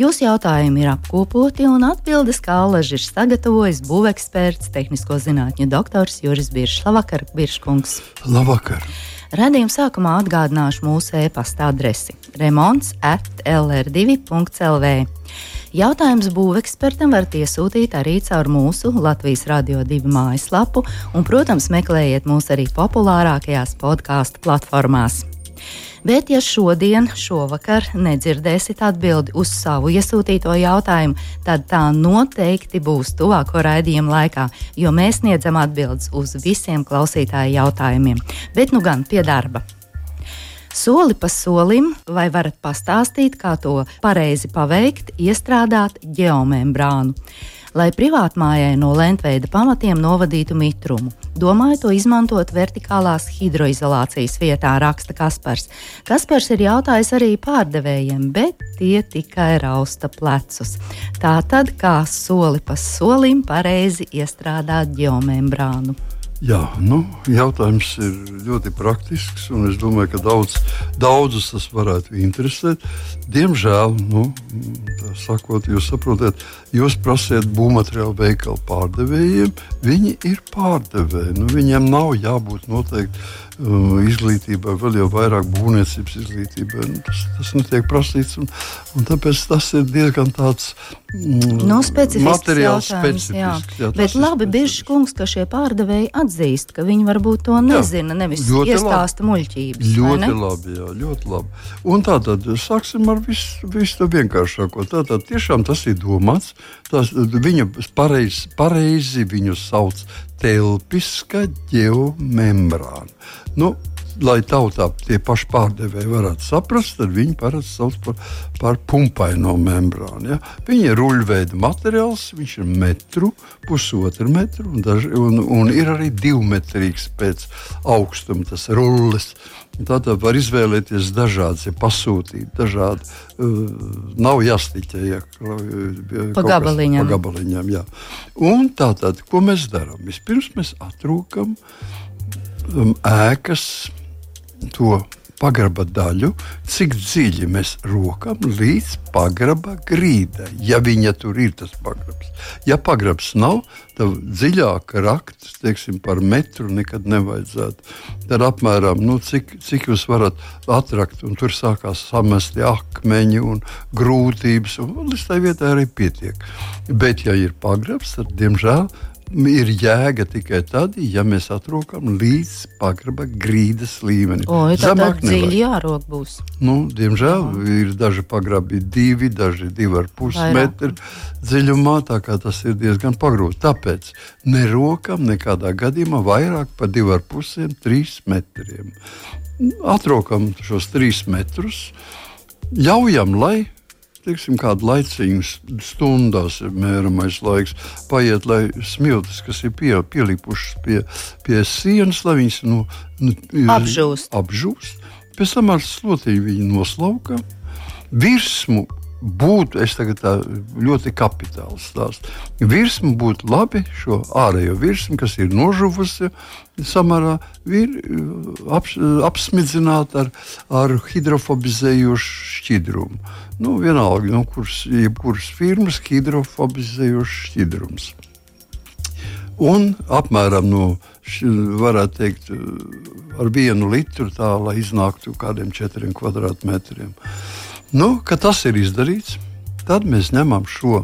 Jūsu jautājumi ir apkopoti un atbildes kā alaži ir sagatavojis būveksperts, tehnisko zinātņu doktors Juris Biršs. Labvakar, Birškungs! Labvakar! Radījuma sākumā atgādināšu mūsu e-pasta adresi remonds at lr2.lv. Jautājums būvekspertam varat iesūtīt arī caur mūsu Latvijas Rādio 2 mājaslapu, un, protams, meklējiet mūs arī populārākajās podkāstu platformās. Bet, ja šodien, šovakar nedzirdēsiet atbildi uz savu iesūtīto jautājumu, tad tā noteikti būs tuvāko raidījumu laikā, jo mēs sniedzam atbildes uz visiem klausītāju jautājumiem. Bet nu gan pie darba. Soli pa solim, vai varat pastāstīt, kā to pareizi paveikt, iestrādāt geomembrānu? Lai privātmājai no lentveida pamatiem novadītu mitrumu. Domāju to izmantot vertikālās hidroizolācijas vietā, raksta Kaspars. Kaspars ir jautājis arī pārdevējiem, bet tie tikai rausta plecus. Tā tad kā soli pa solim pareizi iestrādāt geomembrānu. Jā, nu, jautājums ir ļoti praktisks, un es domāju, ka daudz, daudzus tas varētu interesēt. Diemžēl, nu, sakot, jūs saprotat, jūs prasiet būvmateriālu veikalu pārdevējiem, viņi ir pārdevēji. Nu, viņiem nav jābūt noteikti izglītībai, vēl jau vairāk būvniecības izglītībai. Nu, tas, tas netiek prasīts, un, un tāpēc tas ir diezgan tāds mm, nu, materiāls specifisks. Jā. Jā, Bet labi, bieži kungs, ka šie pārdevēji atzīst, ka viņi varbūt to nezina, jā, nevis iestāsta labi. muļķības. Ļoti labi, jā, ļoti labi. Un tātad sāksim ar visu, visu to vienkāršāko. Tātad tiešām tas ir domāts, tas, viņa pareizi, pareizi viņu sauc telpiska geomembrāna. Nu, lai tautā tie paši pārdevēji varētu saprast, tad viņi parasti sauc par, par pumpaino membrānu. Ja? Viņa ir ruļveida materiāls, viņš ir metru, pusotru metru, un, daži, un, un ir arī divmetrīgs pēc augstuma tas rullis. Tātad var izvēlēties dažādas, ja pasūtīt dažādi. Uh, nav jāstiķē, ja pa gabaliņam. Pa gabaliņam jā. Un tātad, ko mēs darām? Vispirms mēs atrūkam um, ēkas to pagraba daļu, cik dziļi mēs rokam līdz pagraba grīdai, ja viņa tur ir tas pagrabs. Ja pagrabs nav, tad dziļāk rakt, teiksim, par metru nekad nevajadzētu. Tad apmēram, nu, cik, cik jūs varat atrakt, un tur sākās samesti akmeņi un grūtības, un līdz tai vietai arī pietiek. Bet, ja ir pagrabs, tad, diemžēl, ir jēga tikai tad, ja mēs atrokam līdz pagraba grīdas līmenim. Zemāk dziļi jārok būs. Nu, diemžēl Jā. ir daži pagrabi divi, daži divi ar pus metru dziļumā, tā kā tas ir diezgan pagrūti. Tāpēc nerokam nekādā gadījumā vairāk par divu ar pusiem, trīs metriem. Atrokam šos trīs metrus, ļaujam, lai teiksim, kādu laiciņu stundās, mēramais laiks, paiet, lai smiltis, kas ir pie, pielikušas pie, pie sienas, lai viņas nu, nu, apžūst. apžūst. Pēc tam ar slotīju viņi noslauka. Virsmu būtu, es tagad tā ļoti kapitāli stāstu. Virsma būtu labi šo ārējo virsmu, kas ir nožuvusi samērā, ir ap, apsmidzināta ar, ar hidrofobizējošu šķidrumu. Nu, vienalga, no kuras, jebkuras firmas hidrofobizējošs šķidrums. Un apmēram no, varētu teikt, ar vienu litru tā, lai iznāktu kādiem četriem kvadrātmetriem. Nu, kad tas ir izdarīts, tad mēs ņemam šo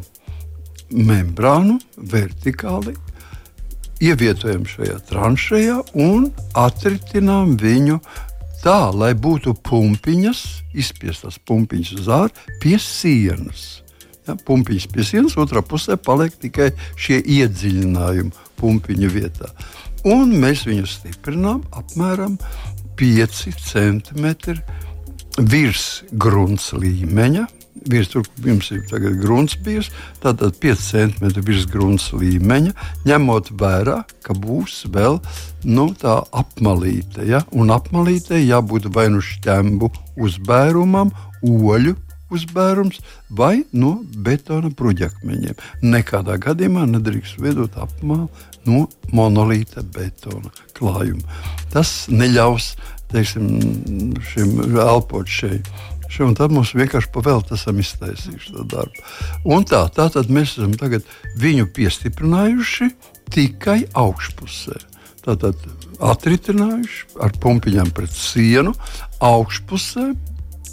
membrānu vertikāli, ievietojam šajā tranšējā un atritinām viņu tā, lai būtu pumpiņas, izspiestas pumpiņas uz ārā pie sienas. Ja, pumpiņas pie sienas, otrā pusē paliek tikai šie iedziļinājumi pumpiņa vietā. Un mēs viņu stiprinām apmēram 5 centimetri virs grunts līmeņa. virs tur jums ir grunts bijis, tātad 5 cm virs grunts līmeņa, ņemot vērā, ka būs vēl nu, tā apmalīte. Ja? Un apmalīte jābūt vai nu šķembu uzbērumam, oļu uzbērums vai no betona bruģakmeņiem. Nekādā gadījumā nedrīkst veidot apmālu no monolīta betona klājuma. Tas neļaus teiksim, šim elpot šeit. Un tad mums vienkārši pavēlēt, esam iztaisījuši to darbu. Un tā, tā tad mēs esam viņu piestiprinājuši tikai augšpusē. Tātad atritinājuši ar pumpiņām pret sienu augšpusē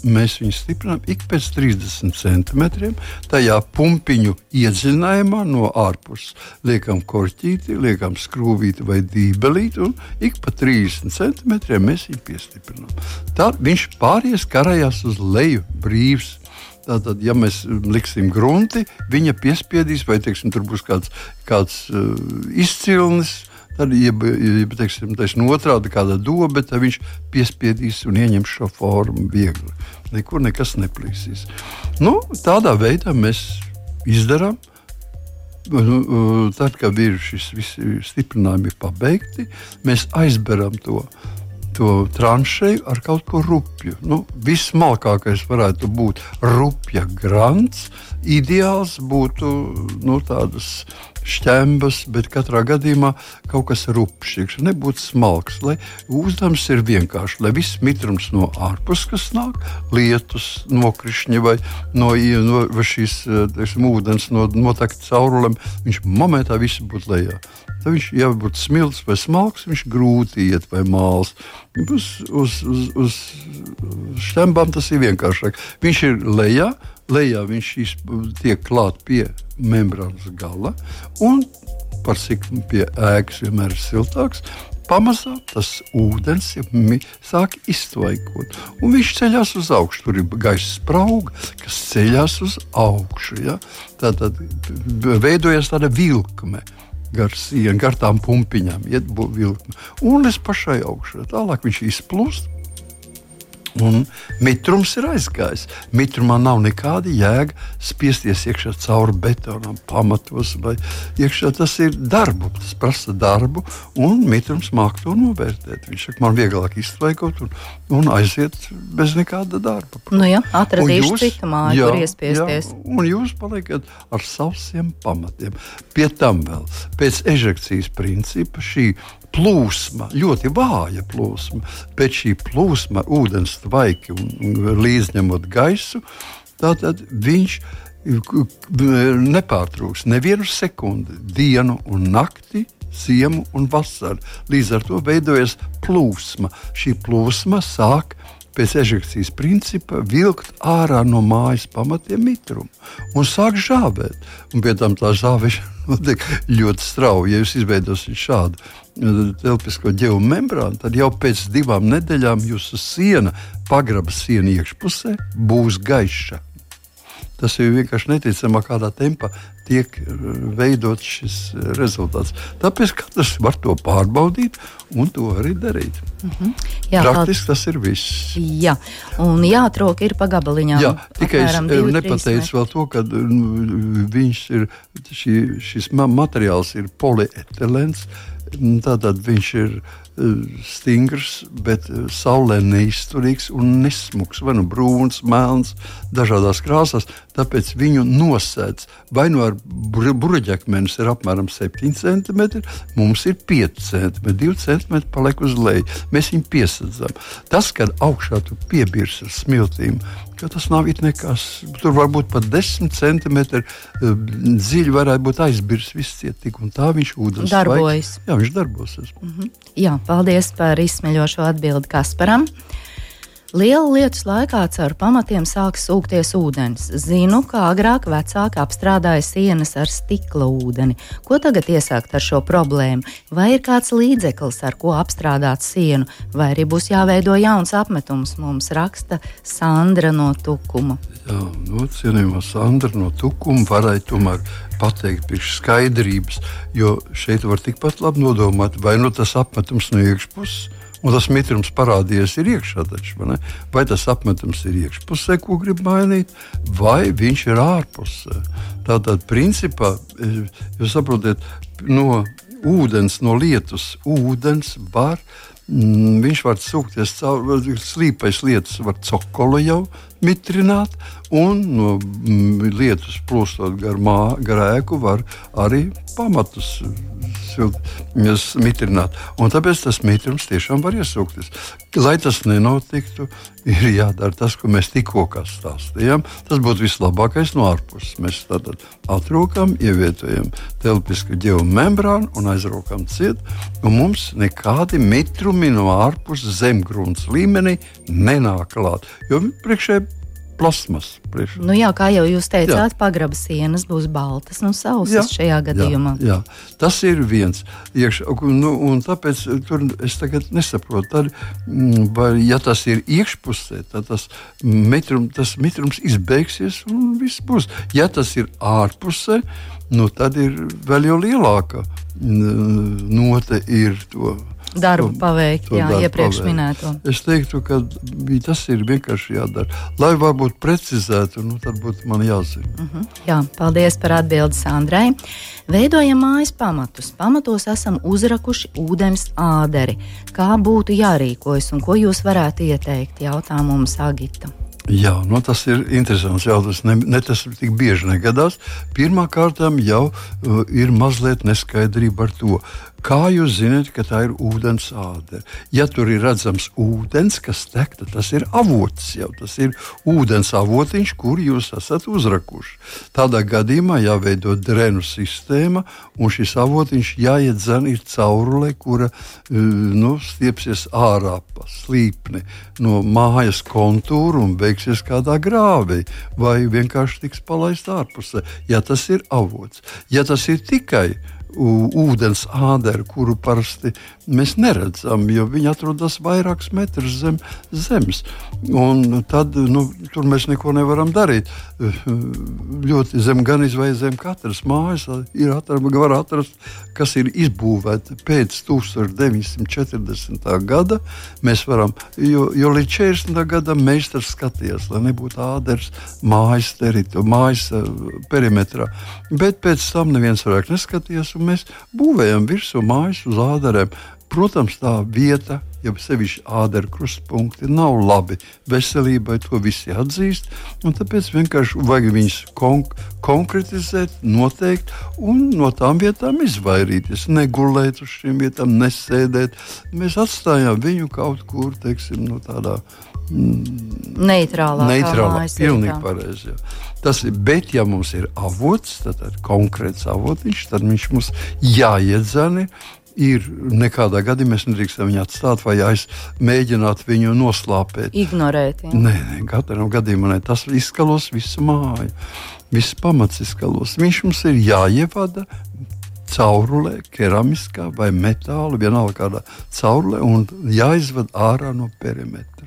mēs viņu stiprinām ik pēc 30 centimetriem. Tajā pumpiņu iedziļinājumā no ārpuses liekam korķīti, liekam skrūvīti vai dībelīti, un ik pa 30 centimetriem mēs viņu piestiprinām. Tad viņš pāries karājās uz leju brīvs. Tātad, ja mēs liksim grunti, viņa piespiedīs, vai teiksim, tur būs kāds, kāds uh, izcilnis, Tad, ja, ja teiksim, teiksim, otrādi kāda doba, tad viņš piespiedīs un ieņems šo formu viegli. Nekur nekas neplīsīs. Nu, tādā veidā mēs izdarām. Nu, tad, kad ir šis visi stiprinājumi pabeigti, mēs aizberam to to tranšēju ar kaut ko rupju. Nu, Vismalkākais varētu būt rupja grants. Ideāls būtu nu, tādas šķembas, bet katrā gadījumā kaut kas rupšs, nebūtu smalks. Lai uzdevums ir vienkārši, lai viss mitrums no ārpuses, kas nāk, lietus, nokrišņi vai no, no vai šīs teiksim, ūdens, no notekta caurulēm, viņš momentā viss būtu lejā. Tad viņš, ja būtu smilts vai smalks, viņš grūti iet vai māls. Uz, uz, uz, uz šķembām tas ir vienkāršāk. Viņš ir lejā, lejā viņš tiek klāt pie membrānas gala, un par cik pie ēkas vienmēr ir siltāks, pamazām tas ūdens ja sāk iztvaikot. Un viņš ceļās uz augšu. Tur ir gaisa sprauga, kas ceļās uz augšu. Ja? Tad, tad veidojas tāda vilkme. Gar sienu, gar tām pumpiņām, iet vilkme. Un līdz pašai augšai. Tālāk viņš izplūst Un mitrums ir aizgājis. Mitrumā nav nekāda jēga spiesties iekšā cauri betonam, pamatos vai iekšā. Tas ir darbu, tas prasa darbu, un mitrums māk to novērtēt. Viņš saka, man vieglāk iztvaikot un, un aiziet bez nekāda darba. Nu jā, atradīšu citu māju, jā, kur iespiesties. Jā, un jūs paliekat ar saviem pamatiem. Pie tam vēl pēc ežekcijas principa šī plūsma, ļoti vāja plūsma, bet šī plūsma, ūdens tvaiki līdzņemot gaisu, tad viņš nepārtrūks nevienu sekundi, dienu un nakti. Ziemu un vasaru. Līdz ar to veidojas plūsma. Šī plūsma sāk pēc ežekcijas principa vilkt ārā no mājas pamatiem mitrumu un sāk žāvēt. Un pie tam tā žāvēšana notiek ļoti strauji. Ja jūs izveidosiet šādu telpisko ģevu membrānu, tad jau pēc divām nedēļām jūsu siena, pagraba siena iekšpusē, būs gaiša. Tas ir vienkārši neticamā kādā tempā tiek eh, veidots šis eh, rezultāts. Tāpēc katrs var to pārbaudīt un to arī darīt. Mm -hmm. Jā, Praktiski tas ir viss. Jā, un jāatrok ir pa gabaliņām. Jā, tikai es eh, nepateicu vēl to, ka mm, viņš ir, šī, šis materiāls ir polietilens. Tātad viņš ir eh, stingrs, bet eh, saulē neizturīgs un nesmugs. Vai nu brūns, melns, dažādās krāsās. Tāpēc viņu nosēdz vai nu ar bruģakmenis ir apmēram 7 cm, mums ir 5 cm, 2 cm paliek uz leju. Mēs viņu piesadzam. Tas, kad augšā tu piebirs ar smiltīm, ka tas nav nekas. Tur var būt pat 10 centimetri eh, dziļi, varētu būt aizbirs viss cietīgs, un tā viņš ūdens darbojas. Vajag. Jā, viņš darbosies. Mm -hmm. Jā, paldies par izsmeļošo atbildi Kasparam. Liela lietus laikā caur pamatiem sāk sūkties ūdens. Zinu, kā agrāk vecāki apstrādāja sienas ar stikla ūdeni. Ko tagad iesākt ar šo problēmu? Vai ir kāds līdzeklis, ar ko apstrādāt sienu, vai arī būs jāveido jauns apmetums? Mums raksta Sandra no Tukuma. Jā, no nu, cienījumā Sandra no Tukuma varēja tomēr pateikt pirms skaidrības, jo šeit var tikpat labi nodomāt, vai nu tas apmetums no iekšpuses un tas mitrums parādījies ir iekšā. Taču, vai, vai tas apmetums ir iekšpusē, ko grib mainīt, vai viņš ir ārpusē. Tātad, principā, jūs saprotat, no ūdens, no lietus ūdens var. Mm, viņš var sūkties cauri slīpais lietas, var cokolu jau mitrināt, un no mm, lietus plūstot gar, mā, gar ēku var arī pamatus mitrināt. Un tāpēc tas mitrums tiešām var iesūkties. Lai tas nenotiktu, ir jādara tas, ko mēs tikko stāstījām. Tas būtu vislabākais no ārpuses. Mēs tātad atrūkam, ievietojam telpisku geomembrānu un aizrūkam ciet, un mums nekādi mitrumi no ārpuses zemgrunts līmenī nenāk klāt. Jo priekšēji plasmas. Priekš. Nu jā, kā jau jūs teicāt, pagraba sienas būs baltas un sausas jā, šajā gadījumā. Jā, jā. Tas ir viens. Iekš, nu, tāpēc tur es tagad nesaprotu, tad, mm, vai, ja tas ir iekšpusē, tad tas, metrum, tas mitrums izbeigsies un viss būs. Ja tas ir ārpusē, nu, tad ir vēl jau lielāka note ir to darbu paveikt, jā, darbu iepriekš paveikt. minēto. Es teiktu, ka tas ir vienkārši jādara. Lai varbūt precizētu, nu, tad būtu man jāzina. Uh mhm. -huh. Jā, paldies par atbildi Sandrai. Veidojam mājas pamatus. Pamatos esam uzrakuši ūdens āderi. Kā būtu jārīkojas un ko jūs varētu ieteikt? Jautā mums Agita. Jā, nu tas ir interesants jautājums. Ne, ne tas tik bieži negadās. Pirmkārt, jau uh, ir mazliet neskaidrība par to, Kā jūs zināt, ka tā ir ūdens ādere? Ja tur ir redzams ūdens, kas tek, tad tas ir avots. Jau, tas ir ūdens avotiņš, kur jūs esat uzrakuši. Tādā gadījumā jāveido drenu sistēma, un šis avotiņš jāiedzen ir caurule, kura e, nu, stiepsies ārā pa slīpni no mājas kontūra un beigsies kādā grāvī, vai vienkārši tiks palaist ārpusē, ja tas ir avots. Ja tas ir tikai ūdens āderi, kuru parasti mēs neredzam, jo viņi atrodas vairākus metrus zem zemes. Un tad nu, tur mēs neko nevaram darīt. Ļoti zem gan izvēlēt zem katras mājas ir atrast, var atrast, kas ir izbūvēta pēc 1940. gada. Mēs varam, jo, jo līdz 40. gadam meistars skatījās, lai nebūtu āders mājas teritorijā, mājas eh, perimetrā. Bet pēc tam neviens vairāk neskatījās mēs būvējam virsū mājas uz ādariem. Protams, tā vieta, ja sevišķi ādara krustpunkti, nav labi veselībai, to visi atzīst. Tāpēc vienkārši vajag viņus konk konkretizēt, noteikt un no tām vietām izvairīties. Negulēt uz šīm vietām, nesēdēt. Mēs atstājām viņu kaut kur, teiksim, no tādā mm, neitrālā. Neitrālā, pilnīgi pareizi. Tas ir, bet, ja mums ir avots, tad ir konkrēts avotiņš, tad viņš mums jāiedzena. Ir nekādā gadījumā mēs nedrīkstam viņu atstāt vai mēģināt viņu noslāpēt. Ignorēt. Jā. Nē, nē katrā gadījumā ne. tas izskalos visu māju. Viss pamats izskalos. Viņš mums ir jāievada caurulē, keramiskā vai metāla, vienalga kādā caurulē, un jāizved ārā no perimetra.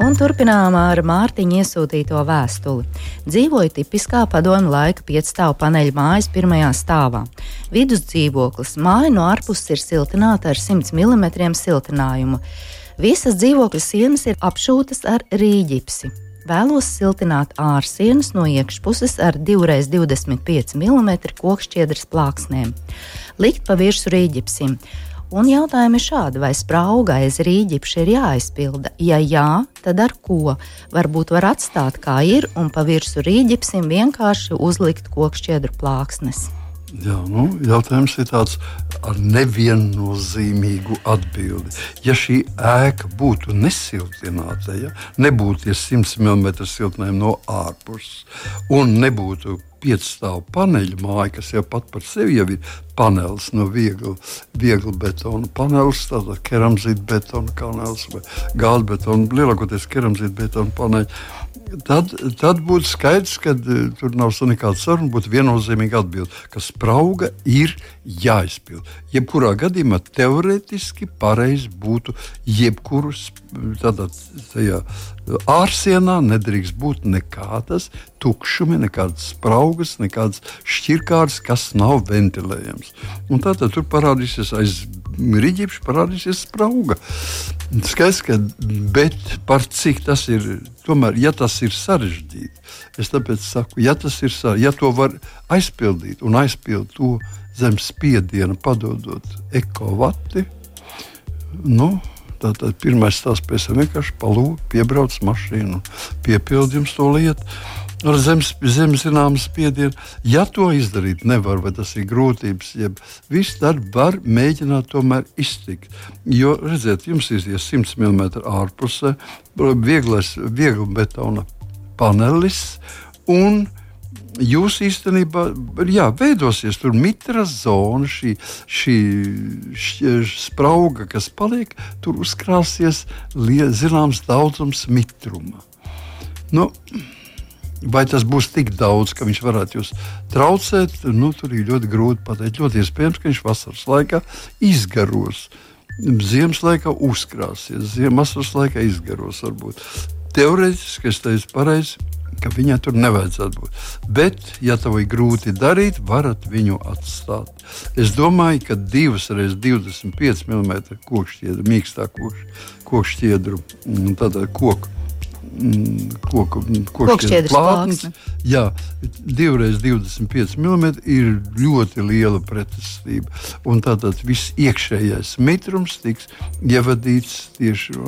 Un turpinām ar Mārtiņu iesūtīto vēstuli. Dzīvoju tipiskā padomu laika piecstāvu paneļa mājas pirmajā stāvā. Vidus dzīvoklis māja no ārpuses ir siltināta ar 100 mm siltinājumu. Visas dzīvokļa sienas ir apšūtas ar rīģipsi. Vēlos siltināt ārsienas no iekšpuses ar 2x25 mm kokšķiedras plāksnēm. Likt pa virsmu rīģipsim. Un jautājumi šādi, vai sprauga aiz rīģipša ir jāizpilda? Ja jā, tad ar ko? Varbūt var atstāt kā ir un pa virsmu rīģipsim vienkārši uzlikt kokšķiedru plāksnes. Jā, nu, jautājums ir tāds ar neviennozīmīgu atbildi. Ja šī ēka būtu nesiltināta, ja nebūtu tie 100 mm siltinājumi no ārpuses un nebūtu piecstāvu paneļu māja, kas jau pat par sevi jau ir panelis no viegla, viegla betona panelis, tātad keramzīta betona panelis vai gāzes betona, lielākoties keramzīta betona paneļi tad, tad būtu skaidrs, ka uh, tur nav nekāda saruna. Būtu viennozīmīga atbilde, ka sprauga ir jāizpild. Jebkurā gadījumā teorētiski pareizi būtu jebkurus tādā ārsienā nedrīkst būt nekādas tukšumi, nekādas spraugas, nekādas šķirkāras, kas nav ventilējams. Un tātad tur parādīsies aiz rīķis, parādīsies sprauga. Skaidrs, ka par cik tas ir, tomēr, ja tas ir sarežģīti, es tāpēc saku, ja tas ir sarežģīti, ja to var aizpildīt un aizpildīt to zem spiediena, padodot ekovati, nu, Tātad pirmais stāsts pēc tam vienkārši palūdz, piebrauc mašīnu, piepildījums to lietu. Ar zemes, zemes zināmu spiedienu. Ja to izdarīt nevar, vai tas ir grūtības, jeb viss tad var mēģināt tomēr iztikt. Jo, redziet, jums ir 100 mm ārpusē, vieglais, viegla betona panelis un jūs īstenībā jā, veidosies tur mitras zona, šī, šī, šī sprauga, kas paliek, tur uzkrāsies zināms daudzums mitruma. Nu, Vai tas būs tik daudz, ka viņš varētu jūs traucēt? Nu, tur ir ļoti grūti pateikt. Ļoti iespējams, ka viņš vasaras laikā izgaros. Ziemas laikā uzkrāsies, ziemas laikā izgaros. Varbūt. Teorētiski es teicu pareizi, ka viņai tur nevajadzētu būt. Bet, ja tev ir grūti darīt, varat viņu atstāt. Es domāju, ka divas reizes 25 mm kokšķiedru, mīkstā kokšķiedru, tāda koku Koku, kokšķiedras plāksne. Jā, divreiz 25 mm ir ļoti liela pretestība. Un tātad viss iekšējais mitrums tiks ievadīts tieši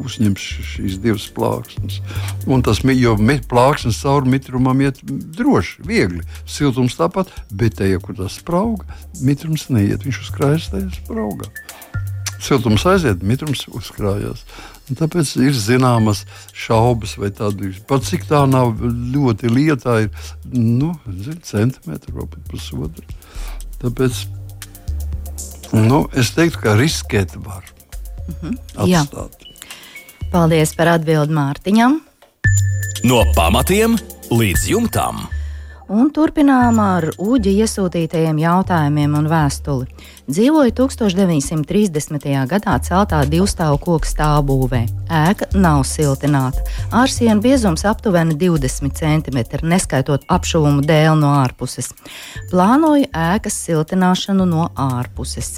uzņems šīs divas plāksnes. Un tas, jo plāksnes cauri mitrumam iet droši, viegli. Siltums tāpat, bet te, ja kur tas sprauga, mitrums neiet, viņš uzkrājas tajā spraugā. Siltums aiziet, mitrums uzkrājās. Un tāpēc ir zināmas šaubas, vai tāda ir. Pat cik tā nav ļoti lieta, ir nu, zin, centimetri vai pat pusotru. Tāpēc nu, es teiktu, ka riskēt var. Mhm. Atstāt. Jā. Paldies par atbildi Mārtiņam. No pamatiem līdz jumtam. Un turpinām ar Uģi iesūtītajiem jautājumiem un vēstuli. Dzīvoju 1930. gadā celtā divstāvu koku stāvbūvē. Ēka nav siltināta. Ārsienu biezums aptuveni 20 cm, neskaitot apšuvumu dēli no ārpuses. Plānoju ēkas siltināšanu no ārpuses.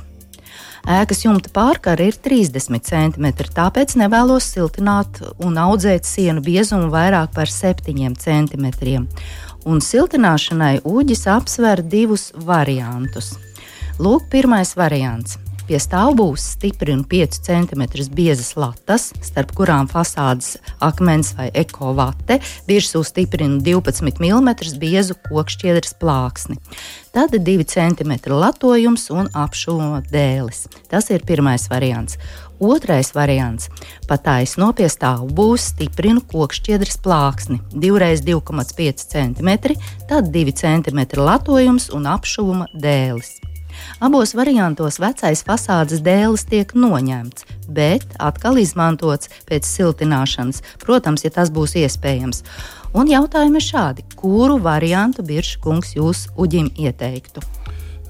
Ēkas jumta pārkara ir 30 cm, tāpēc nevēlos siltināt un audzēt sienu biezumu vairāk par 7 cm un siltināšanai Uģis apsver divus variantus. Lūk, pirmais variants. Pie stāvbūves stiprina 5 cm biezas latas, starp kurām fasādes akmens vai ekovate, virsū stiprina 12 mm biezu kokšķiedras plāksni. Tad 2 cm latojums un apšūma dēlis. Tas ir pirmais variants. Otrais variants - pa taisno pie stāvu būs stiprina kokšķiedras plāksni, 2x2,5 cm, tad 2 cm latojums un apšuvuma dēlis. Abos variantos vecais fasādes dēlis tiek noņemts, bet atkal izmantots pēc siltināšanas, protams, ja tas būs iespējams. Un jautājumi ir šādi: kuru variantu Biržs kungs jūs uģim ieteiktu?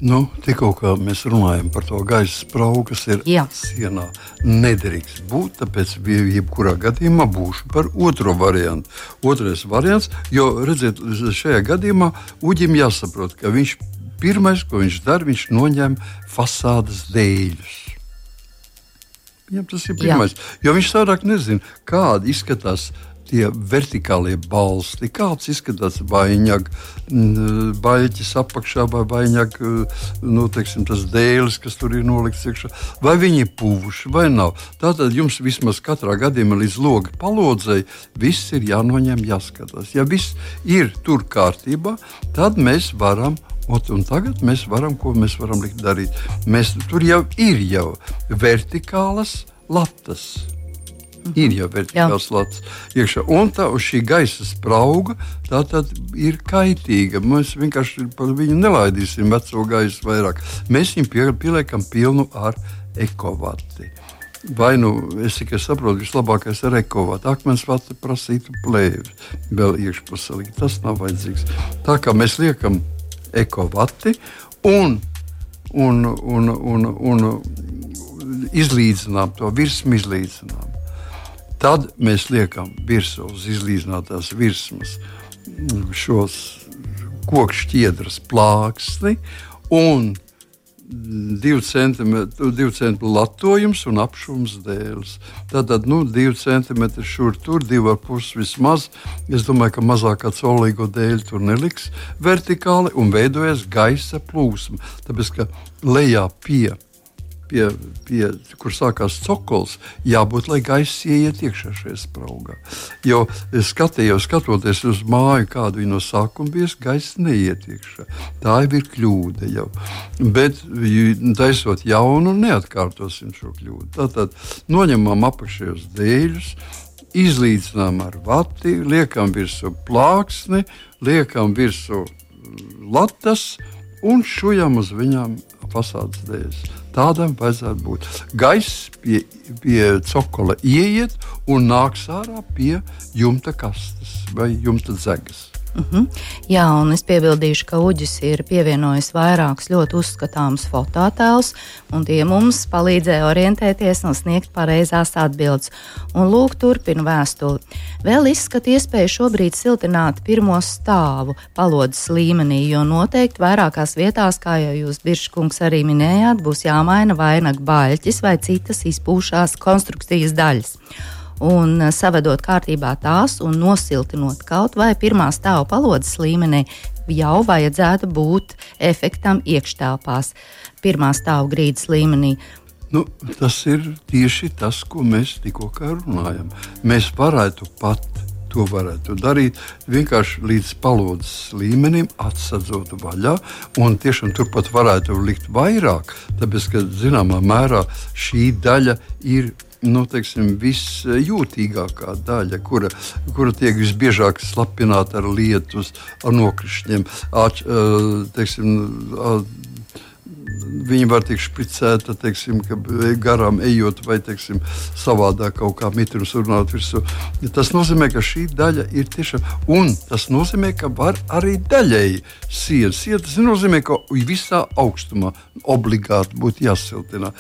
Nu, Tikko mēs runājam par to gaisa spraugu, kas ir Jā. sienā, nedrīkst būt. Tāpēc, jebkurā gadījumā, būšu par otro variantu. Otrais variants, jo, redziet, šajā gadījumā uģim jāsaprot, ka viņš pirmais, ko viņš dara, viņš noņem fasādes dēļus. Viņam tas ir pirmais, Jā. jo viņš savādāk nezina, kāda izskatās tie vertikālie balsti, kāds izskatās baļķis apakšā vai baļķis, nu, teiksim, tas dēlis, kas tur ir nolikts iekšā, vai viņi ir puvuši vai nav. Tātad jums vismaz katrā gadījumā līdz loga palodzei viss ir jānoņem, jāskatās. Ja viss ir tur kārtībā, tad mēs varam Ot, un tagad mēs varam, ko mēs varam darīt. Mēs, tur jau ir jau vertikālas latas Mhm. Ir jau vertikāls lats iekšā. Un tā uz šī gaisa sprauga tā tad ir kaitīga. Mēs vienkārši par viņu nelaidīsim veco gaisu vairāk. Mēs viņu pie, pieliekam pilnu ar ekovati. Vai nu es tikai saprotu, ka vislabākais ir ekovāts. Akmens vats prasītu plēvi, vēl iekšpusē. Tas nav vajadzīgs. Tā kā mēs liekam ekovati un, un, un, un, un izlīdzinām to virsmu izlīdzinām. Tad mēs liekam virsū uz izlīdzinātās virsmas šos koku šķiedras plāksni un divu centimetru, divu centimetru latojums un apšums dēls. Tātad nu, divi centimetri šur tur, divi ar pusi vismaz. Es domāju, ka mazākā colīgo dēļ tur neliks vertikāli un veidojas gaisa plūsma. Tāpēc, ka lejā pie pie, pie kur sākās cokols, jābūt, lai gaiss ieiet iekšā šajā spraugā. Jo es skatījos, skatoties uz māju, kādu viņa no sākuma bija, gaiss neiet iekšā. Tā ir kļūda. Jau. Bet, taisot jaunu, neatkārtosim šo kļūdu. Tātad noņemam apakšējos dēļus. Izlīdzinām ar vati, liekam virsū plāksni, liekam virsū latas un šujam uz viņām fasādes dēļus. Tādam vajadzētu būt. Gaiss pie, pie cokola ieiet un nāks ārā pie jumta kastes vai jumta zegas. Mhm. -huh. Jā, un es piebildīšu, ka Uģis ir pievienojis vairākus ļoti uzskatāmus fototēlus, un tie mums palīdzēja orientēties un sniegt pareizās atbildes. Un lūk, turpinu vēstuli. Vēl izskata iespēju šobrīd siltināt pirmo stāvu palodzes līmenī, jo noteikti vairākās vietās, kā jau jūs, Birškungs, arī minējāt, būs jāmaina vainagu baļķis vai citas izpūšās konstrukcijas daļas un eh, savedot kārtībā tās un nosiltinot kaut vai pirmā stāva palodzes līmenī, jau vajadzētu būt efektam iekštelpās, pirmā stāva grīdas līmenī. Nu, tas ir tieši tas, ko mēs tikko runājam. Mēs varētu pat to varētu darīt vienkārši līdz palodzes līmenim, atsadzot vaļā. Un tiešām turpat varētu likt vairāk, tāpēc, ka zināmā mērā šī daļa ir nu, teiksim, visjūtīgākā daļa, kura, kura tiek visbiežāk slapināta ar lietus, ar nokrišņiem. Āč, teiksim, Viņa var tikt špicēta, teiksim, garām ejot, vai teiksim, savādāk kaut kā mitrums runāt virsū. Tas nozīmē, ka šī daļa ir tiešām, un tas nozīmē, ka var arī daļēji siet. Siet tas nozīmē, ka visā augstumā obligāti būtu jāsiltina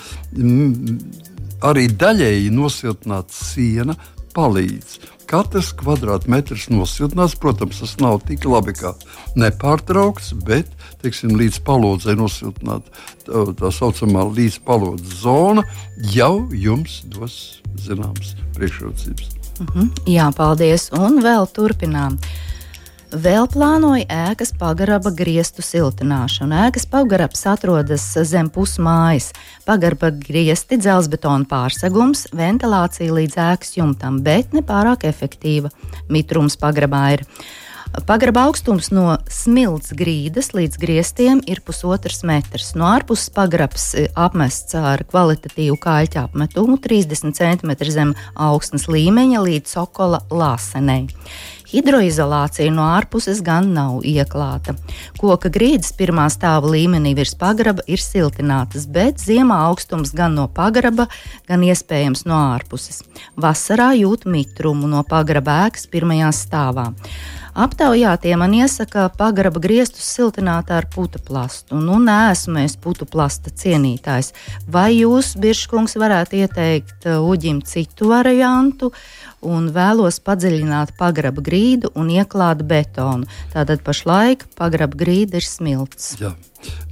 arī daļēji nosiltināta siena palīdz. Katrs kvadrātmetrs nosiltināts, protams, tas nav tik labi kā nepārtraukts, bet teiksim, līdz palodzei nosiltināta tā, tā saucamā līdz palodzes zona jau jums dos zināmas priekšrocības. Uh mhm. -huh. Jā, paldies. Un vēl turpinām. Vēl plānoja ēkas pagraba griestu siltināšanu. Ēkas pagrabs atrodas zem pusmājas. Pagraba griesti, dzelzbetona pārsegums, ventilācija līdz ēkas jumtam, bet ne pārāk efektīva. Mitrums pagrabā ir. Pagraba augstums no smilts grīdas līdz griestiem ir pusotrs metrs. No ārpuses pagrabs e, apmests ar kvalitatīvu kāļķa apmetumu 30 cm zem augstnes līmeņa līdz sokola lāsenei. Hidroizolācija no ārpuses gan nav ieklāta. Koka grīdas pirmā stāva līmenī virs pagraba ir siltinātas, bet ziemā augstums gan no pagraba, gan iespējams no ārpuses. Vasarā jūt mitrumu no pagraba ēkas pirmajā stāvā. Aptaujātie man iesaka pagraba griestus siltināt ar putu plastu. Nu, neesmu es putu plasta cienītājs. Vai jūs, Biržkungs, varētu ieteikt uh, uģim citu variantu? Un vēlos padziļināt pagraba grīdu un ieklāt betonu. Tātad pašlaik pagraba grīda ir smilts. Jā.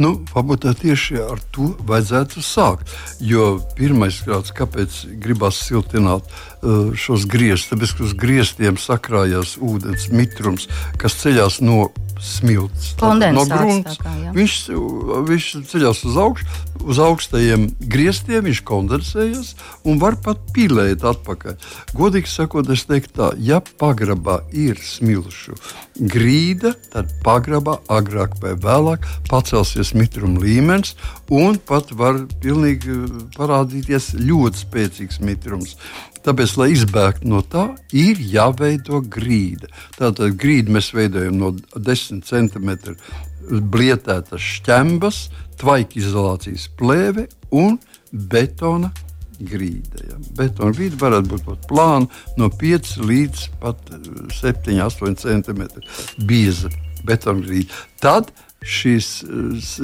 Nu, varbūt tieši ar to vajadzētu sākt. Jo pirmais grāds, kāpēc gribās siltināt uh, šos griestus, tāpēc, ka uz griestiem sakrājās ūdens mitrums, kas ceļās no smilts. No grunts. Jā. viņš, viņš ceļās uz augšu, uz augstajiem griestiem, viņš kondensējas un var pat pīlēt atpakaļ. Godīgi sakot, es teiktu tā, ja pagrabā ir smilšu grīda, tad pagrabā agrāk vai vēlāk pacels pacelsies mitruma līmenis, un pat var pilnīgi parādīties ļoti spēcīgs mitrums. Tāpēc, lai izbēgtu no tā, ir jāveido grīda. Tātad grīdu mēs veidojam no 10 centimetriem blietētas šķembas, tvaika izolācijas plēve un betona grīda. Ja. Betona grīda varētu būt plāna no 5 līdz pat 7, 8 cm bieza betona grīda. Tad šis,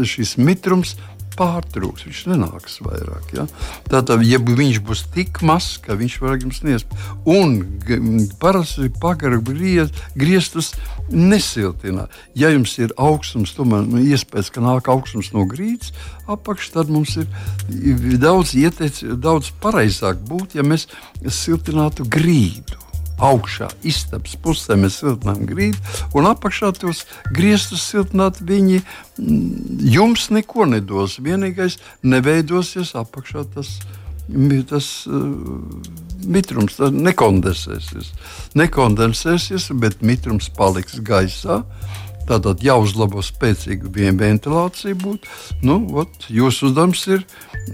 šis mitrums pārtrūks, viņš nenāks vairāk. Ja? Tātad, ja viņš būs tik mazs, ka viņš var jums sniegt, un parasti pagara griez, griestus nesiltina. Ja jums ir augstums, tomēr nu, iespējas, ka nāk augstums no grīdas apakšas, tad mums ir daudz ieteic, daudz pareizāk būt, ja mēs siltinātu grīdu augšā, istabas pusē mēs siltinām grīdu, un apakšā tos griestus siltināt viņi mm, jums neko nedos. Vienīgais neveidosies apakšā tas. Tas uh, mitrums nekondensēsies. Nekondensēsies, bet mitrums paliks gaisā. Uh, Tātad jāuzlabo spēcīga ventilācija. Būt. Nu, ot, jūsu uzdevums ir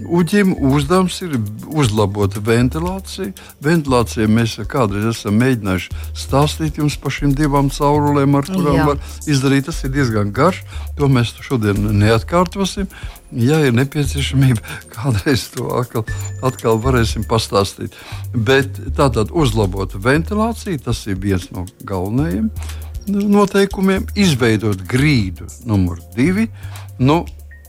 uģim, uzdevums ir uzlabot ventilāciju. Ventilācija mēs kādreiz esam mēģinājuši stāstīt jums par šīm divām caurulēm, ar kurām Jā. var izdarīt. Tas ir diezgan garš. To mēs šodien neatkārtosim. Ja ir nepieciešamība, kādreiz to atkal, atkal varēsim pastāstīt. Bet tātad uzlabot ventilāciju, tas ir viens no galvenajiem noteikumiem, izveidot grīdu numur divi. Nu,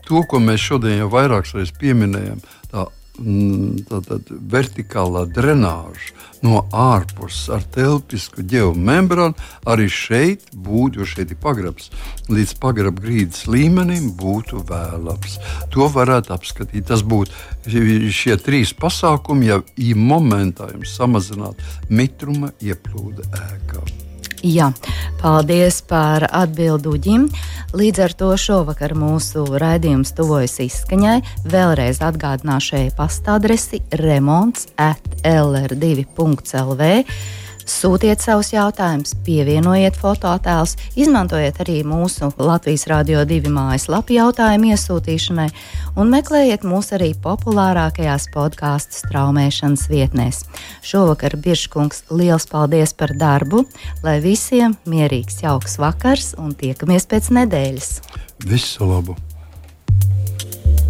to, ko mēs šodien jau vairākas reizes pieminējam, tā, mm, tā, tā vertikālā drenāža no ārpuses ar telpisku geomembrānu, arī šeit būtu, jo šeit ir pagrabs, līdz pagraba grīdas līmenim būtu vēlams. To varētu apskatīt. Tas būtu šie trīs pasākumi, ja momentā jums samazināt mitruma ieplūde ēkā. Jā, paldies par atbildu ģim. Līdz ar to šovakar mūsu raidījums tuvojas izskaņai. Vēlreiz atgādināšu e-pasta adresi remonds at lr2.lv. Sūtiet savus jautājumus, pievienojiet fotoattēlus, izmantojiet arī mūsu Latvijas Rādio 2 mājaslapu jautājumu iesūtīšanai un meklējiet mūs arī populārākajās podkāstu straumēšanas vietnēs. Šovakar Biržkungs liels paldies par darbu, lai visiem mierīgs, jauks vakars un tiekamies pēc nedēļas. Visu labu!